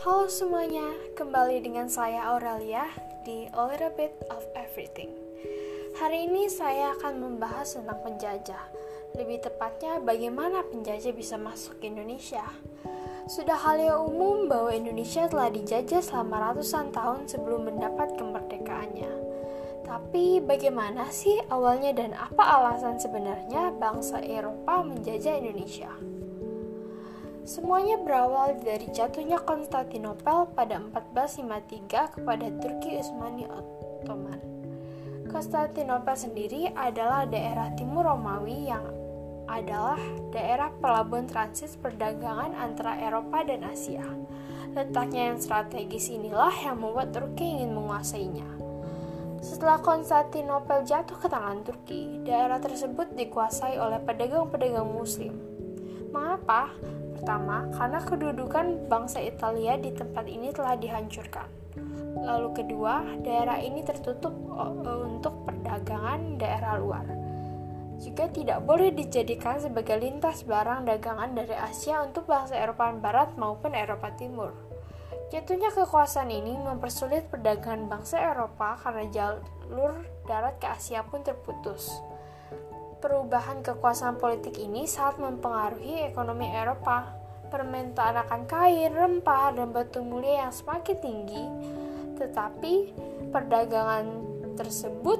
Halo semuanya, kembali dengan saya Aurelia di A Little Bit of Everything. Hari ini saya akan membahas tentang penjajah. Lebih tepatnya, bagaimana penjajah bisa masuk ke Indonesia. Sudah hal yang umum bahwa Indonesia telah dijajah selama ratusan tahun sebelum mendapat kemerdekaannya. Tapi bagaimana sih awalnya dan apa alasan sebenarnya bangsa Eropa menjajah Indonesia? Semuanya berawal dari jatuhnya Konstantinopel pada 1453 kepada Turki Utsmani Ottoman. Konstantinopel sendiri adalah daerah timur Romawi yang adalah daerah pelabuhan transit perdagangan antara Eropa dan Asia. Letaknya yang strategis inilah yang membuat Turki ingin menguasainya. Setelah Konstantinopel jatuh ke tangan Turki, daerah tersebut dikuasai oleh pedagang-pedagang Muslim. Mengapa? Pertama, karena kedudukan bangsa Italia di tempat ini telah dihancurkan. Lalu kedua, daerah ini tertutup eh, untuk perdagangan daerah luar. Juga tidak boleh dijadikan sebagai lintas barang dagangan dari Asia untuk bangsa Eropa Barat maupun Eropa Timur. Jatuhnya kekuasaan ini mempersulit perdagangan bangsa Eropa karena jalur darat ke Asia pun terputus perubahan kekuasaan politik ini sangat mempengaruhi ekonomi Eropa. Permintaan akan kain, rempah, dan batu mulia yang semakin tinggi, tetapi perdagangan tersebut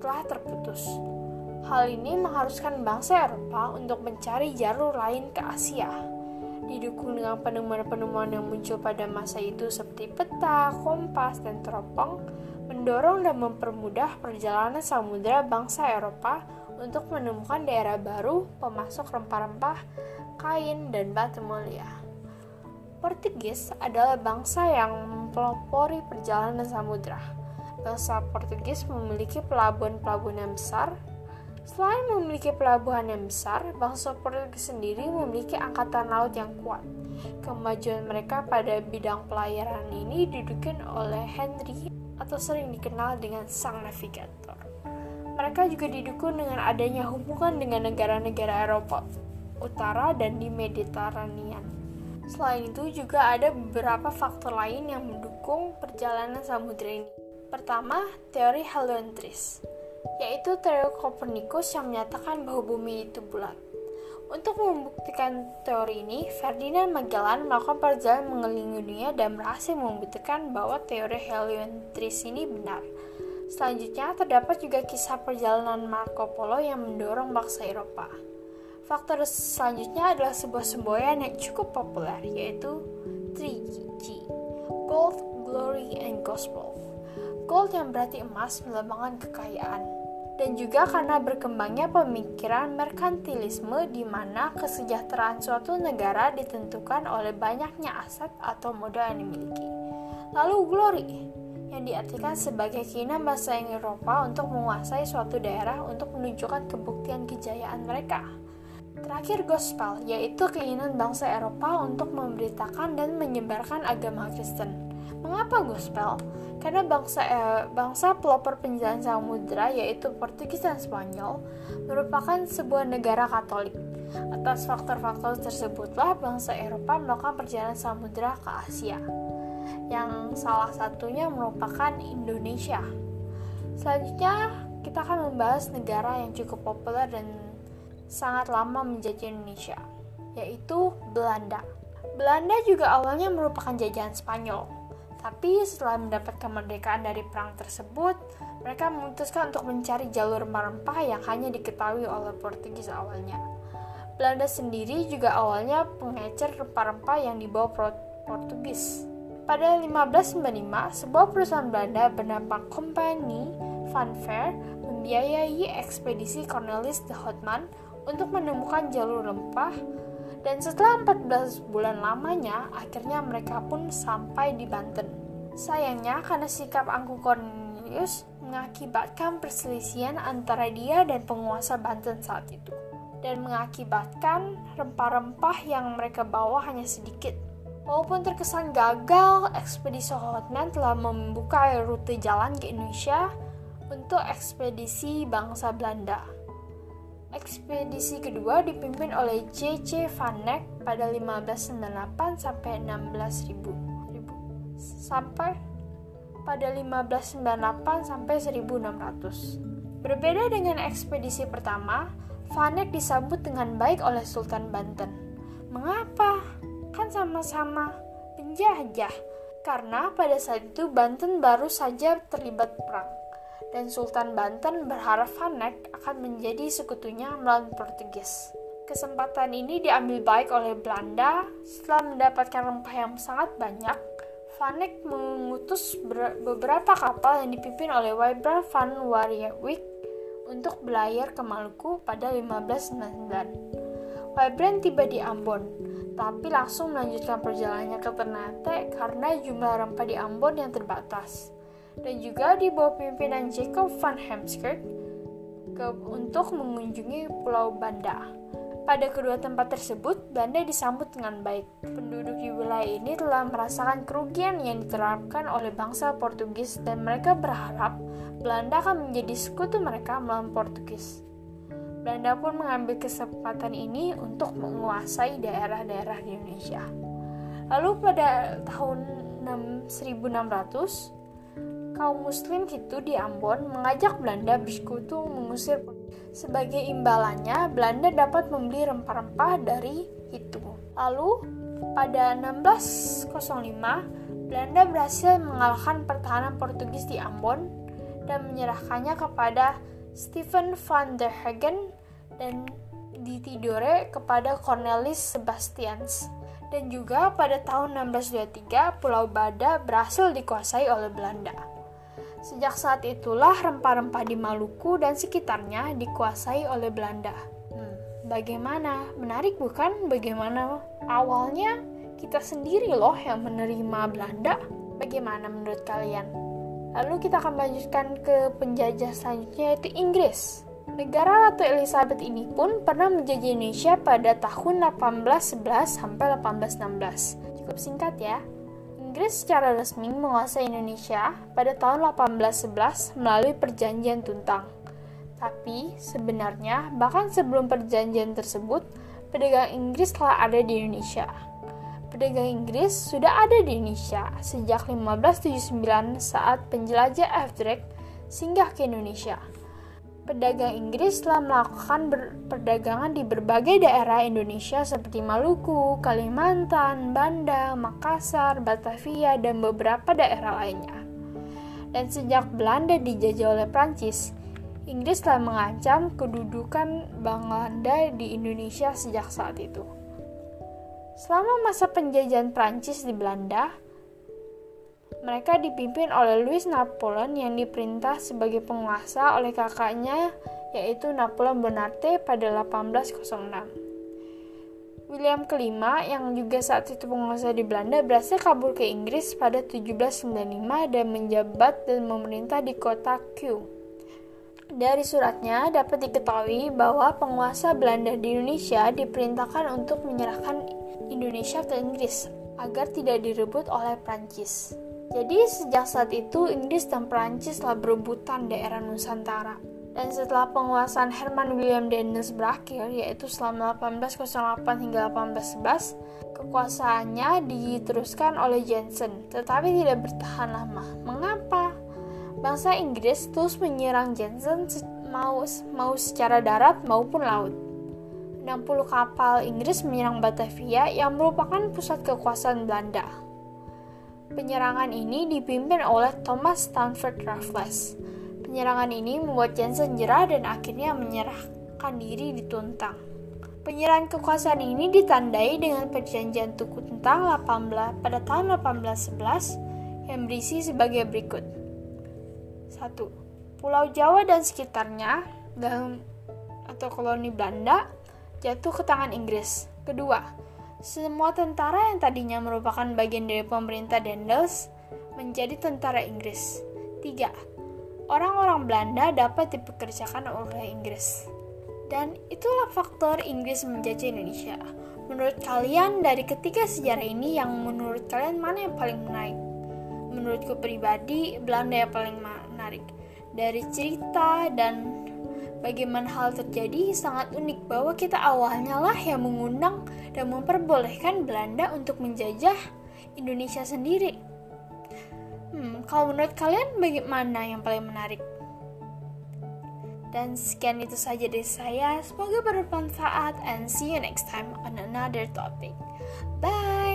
telah terputus. Hal ini mengharuskan bangsa Eropa untuk mencari jalur lain ke Asia. Didukung dengan penemuan-penemuan yang muncul pada masa itu seperti peta, kompas, dan teropong, mendorong dan mempermudah perjalanan samudera bangsa Eropa untuk menemukan daerah baru pemasok rempah-rempah, kain, dan batu mulia. Portugis adalah bangsa yang mempelopori perjalanan samudra. Bangsa Portugis memiliki pelabuhan-pelabuhan yang besar. Selain memiliki pelabuhan yang besar, bangsa Portugis sendiri memiliki angkatan laut yang kuat. Kemajuan mereka pada bidang pelayaran ini didukung oleh Henry atau sering dikenal dengan sang navigator. Mereka juga didukung dengan adanya hubungan dengan negara-negara Eropa Utara dan di Mediterania. Selain itu juga ada beberapa faktor lain yang mendukung perjalanan samudera ini. Pertama, teori heliocentris, yaitu teori Copernicus yang menyatakan bahwa bumi itu bulat. Untuk membuktikan teori ini, Ferdinand Magellan melakukan perjalanan mengelilingi dunia dan berhasil membuktikan bahwa teori heliocentris ini benar. Selanjutnya, terdapat juga kisah perjalanan Marco Polo yang mendorong bangsa Eropa. Faktor selanjutnya adalah sebuah semboyan yang cukup populer, yaitu 3G, Gold, Glory, and Gospel. Gold yang berarti emas melambangkan kekayaan, dan juga karena berkembangnya pemikiran merkantilisme di mana kesejahteraan suatu negara ditentukan oleh banyaknya aset atau modal yang dimiliki. Lalu glory, yang diartikan sebagai keinginan bangsa Eropa untuk menguasai suatu daerah untuk menunjukkan kebuktian kejayaan mereka. Terakhir gospel, yaitu keinginan bangsa Eropa untuk memberitakan dan menyebarkan agama Kristen. Mengapa gospel? Karena bangsa eh, bangsa pelopor penjalan samudera yaitu Portugis dan Spanyol merupakan sebuah negara Katolik. Atas faktor-faktor tersebutlah bangsa Eropa melakukan perjalanan samudera ke Asia yang salah satunya merupakan Indonesia. Selanjutnya, kita akan membahas negara yang cukup populer dan sangat lama menjajah Indonesia, yaitu Belanda. Belanda juga awalnya merupakan jajahan Spanyol, tapi setelah mendapat kemerdekaan dari perang tersebut, mereka memutuskan untuk mencari jalur rempah yang hanya diketahui oleh Portugis awalnya. Belanda sendiri juga awalnya pengecer rempah-rempah yang dibawa Portugis. Pada 1595, sebuah perusahaan Belanda bernama Company Van Ver membiayai ekspedisi Cornelis de Houtman untuk menemukan jalur rempah dan setelah 14 bulan lamanya, akhirnya mereka pun sampai di Banten. Sayangnya, karena sikap angkuh Cornelius mengakibatkan perselisihan antara dia dan penguasa Banten saat itu dan mengakibatkan rempah-rempah yang mereka bawa hanya sedikit Walaupun terkesan gagal, ekspedisi Hotman telah membuka rute jalan ke Indonesia untuk ekspedisi bangsa Belanda. Ekspedisi kedua dipimpin oleh J.C. Van Eyck pada 1598 sampai 16.000. sampai pada 1598 sampai 1600. Berbeda dengan ekspedisi pertama, Vanek disambut dengan baik oleh Sultan Banten. Mengapa? Kan sama-sama penjajah. Karena pada saat itu Banten baru saja terlibat perang. Dan Sultan Banten berharap Vanek akan menjadi sekutunya melawan Portugis. Kesempatan ini diambil baik oleh Belanda setelah mendapatkan rempah yang sangat banyak Vanek mengutus beberapa kapal yang dipimpin oleh Wybra van Warwick untuk belayar ke Maluku pada 1599. Wybran tiba di Ambon, tapi langsung melanjutkan perjalanannya ke Ternate karena jumlah rempah di Ambon yang terbatas. Dan juga di bawah pimpinan Jacob van Hemskirk ke, untuk mengunjungi Pulau Banda. Pada kedua tempat tersebut, Belanda disambut dengan baik. Penduduk di wilayah ini telah merasakan kerugian yang diterapkan oleh bangsa Portugis dan mereka berharap Belanda akan menjadi sekutu mereka melawan Portugis. Belanda pun mengambil kesempatan ini untuk menguasai daerah-daerah di Indonesia. Lalu pada tahun 1600, kaum muslim itu di Ambon mengajak Belanda bersekutu mengusir sebagai imbalannya Belanda dapat membeli rempah-rempah dari itu. Lalu pada 1605 Belanda berhasil mengalahkan pertahanan Portugis di Ambon dan menyerahkannya kepada Stephen van der Hagen dan di Tidore kepada Cornelis Sebastians. Dan juga pada tahun 1623 Pulau Bada berhasil dikuasai oleh Belanda. Sejak saat itulah rempah-rempah di Maluku dan sekitarnya dikuasai oleh Belanda. Hmm, bagaimana? Menarik bukan? Bagaimana awalnya kita sendiri loh yang menerima Belanda? Bagaimana menurut kalian? Lalu kita akan melanjutkan ke penjajah selanjutnya yaitu Inggris. Negara Ratu Elizabeth ini pun pernah menjajah Indonesia pada tahun 1811 sampai 1816. Cukup singkat ya. Inggris secara resmi menguasai Indonesia pada tahun 1811 melalui Perjanjian Tuntang. Tapi sebenarnya bahkan sebelum perjanjian tersebut, pedagang Inggris telah ada di Indonesia. Pedagang Inggris sudah ada di Indonesia sejak 1579 saat penjelajah Drake singgah ke Indonesia pedagang Inggris telah melakukan perdagangan di berbagai daerah Indonesia seperti Maluku, Kalimantan, Banda, Makassar, Batavia, dan beberapa daerah lainnya. Dan sejak Belanda dijajah oleh Prancis, Inggris telah mengancam kedudukan Belanda di Indonesia sejak saat itu. Selama masa penjajahan Prancis di Belanda, mereka dipimpin oleh Louis Napoleon yang diperintah sebagai penguasa oleh kakaknya yaitu Napoleon Bonaparte pada 1806. William kelima yang juga saat itu penguasa di Belanda berhasil kabur ke Inggris pada 1795 dan menjabat dan memerintah di kota Q. Dari suratnya dapat diketahui bahwa penguasa Belanda di Indonesia diperintahkan untuk menyerahkan Indonesia ke Inggris agar tidak direbut oleh Prancis. Jadi sejak saat itu Inggris dan Prancis telah berebutan daerah Nusantara. Dan setelah penguasaan Herman William Daniels berakhir, yaitu selama 1808 hingga 1811, kekuasaannya diteruskan oleh Jensen, tetapi tidak bertahan lama. Mengapa? Bangsa Inggris terus menyerang Jensen mau, mau secara darat maupun laut. 60 kapal Inggris menyerang Batavia yang merupakan pusat kekuasaan Belanda. Penyerangan ini dipimpin oleh Thomas Stanford Raffles. Penyerangan ini membuat Jensen jerah dan akhirnya menyerahkan diri di Tuntang. Penyerahan kekuasaan ini ditandai dengan perjanjian Tuku Tuntang 18 pada tahun 1811 yang berisi sebagai berikut. 1. Pulau Jawa dan sekitarnya dan atau koloni Belanda jatuh ke tangan Inggris. Kedua, semua tentara yang tadinya merupakan bagian dari pemerintah Dendels menjadi tentara Inggris. 3. Orang-orang Belanda dapat dipekerjakan oleh Inggris. Dan itulah faktor Inggris menjajah Indonesia. Menurut kalian, dari ketiga sejarah ini yang menurut kalian mana yang paling menarik? Menurutku pribadi, Belanda yang paling menarik. Dari cerita dan bagaimana hal terjadi sangat unik bahwa kita awalnya lah yang mengundang dan memperbolehkan Belanda untuk menjajah Indonesia sendiri. Hmm, kalau menurut kalian bagaimana yang paling menarik? Dan sekian itu saja dari saya. Semoga bermanfaat and see you next time on another topic. Bye.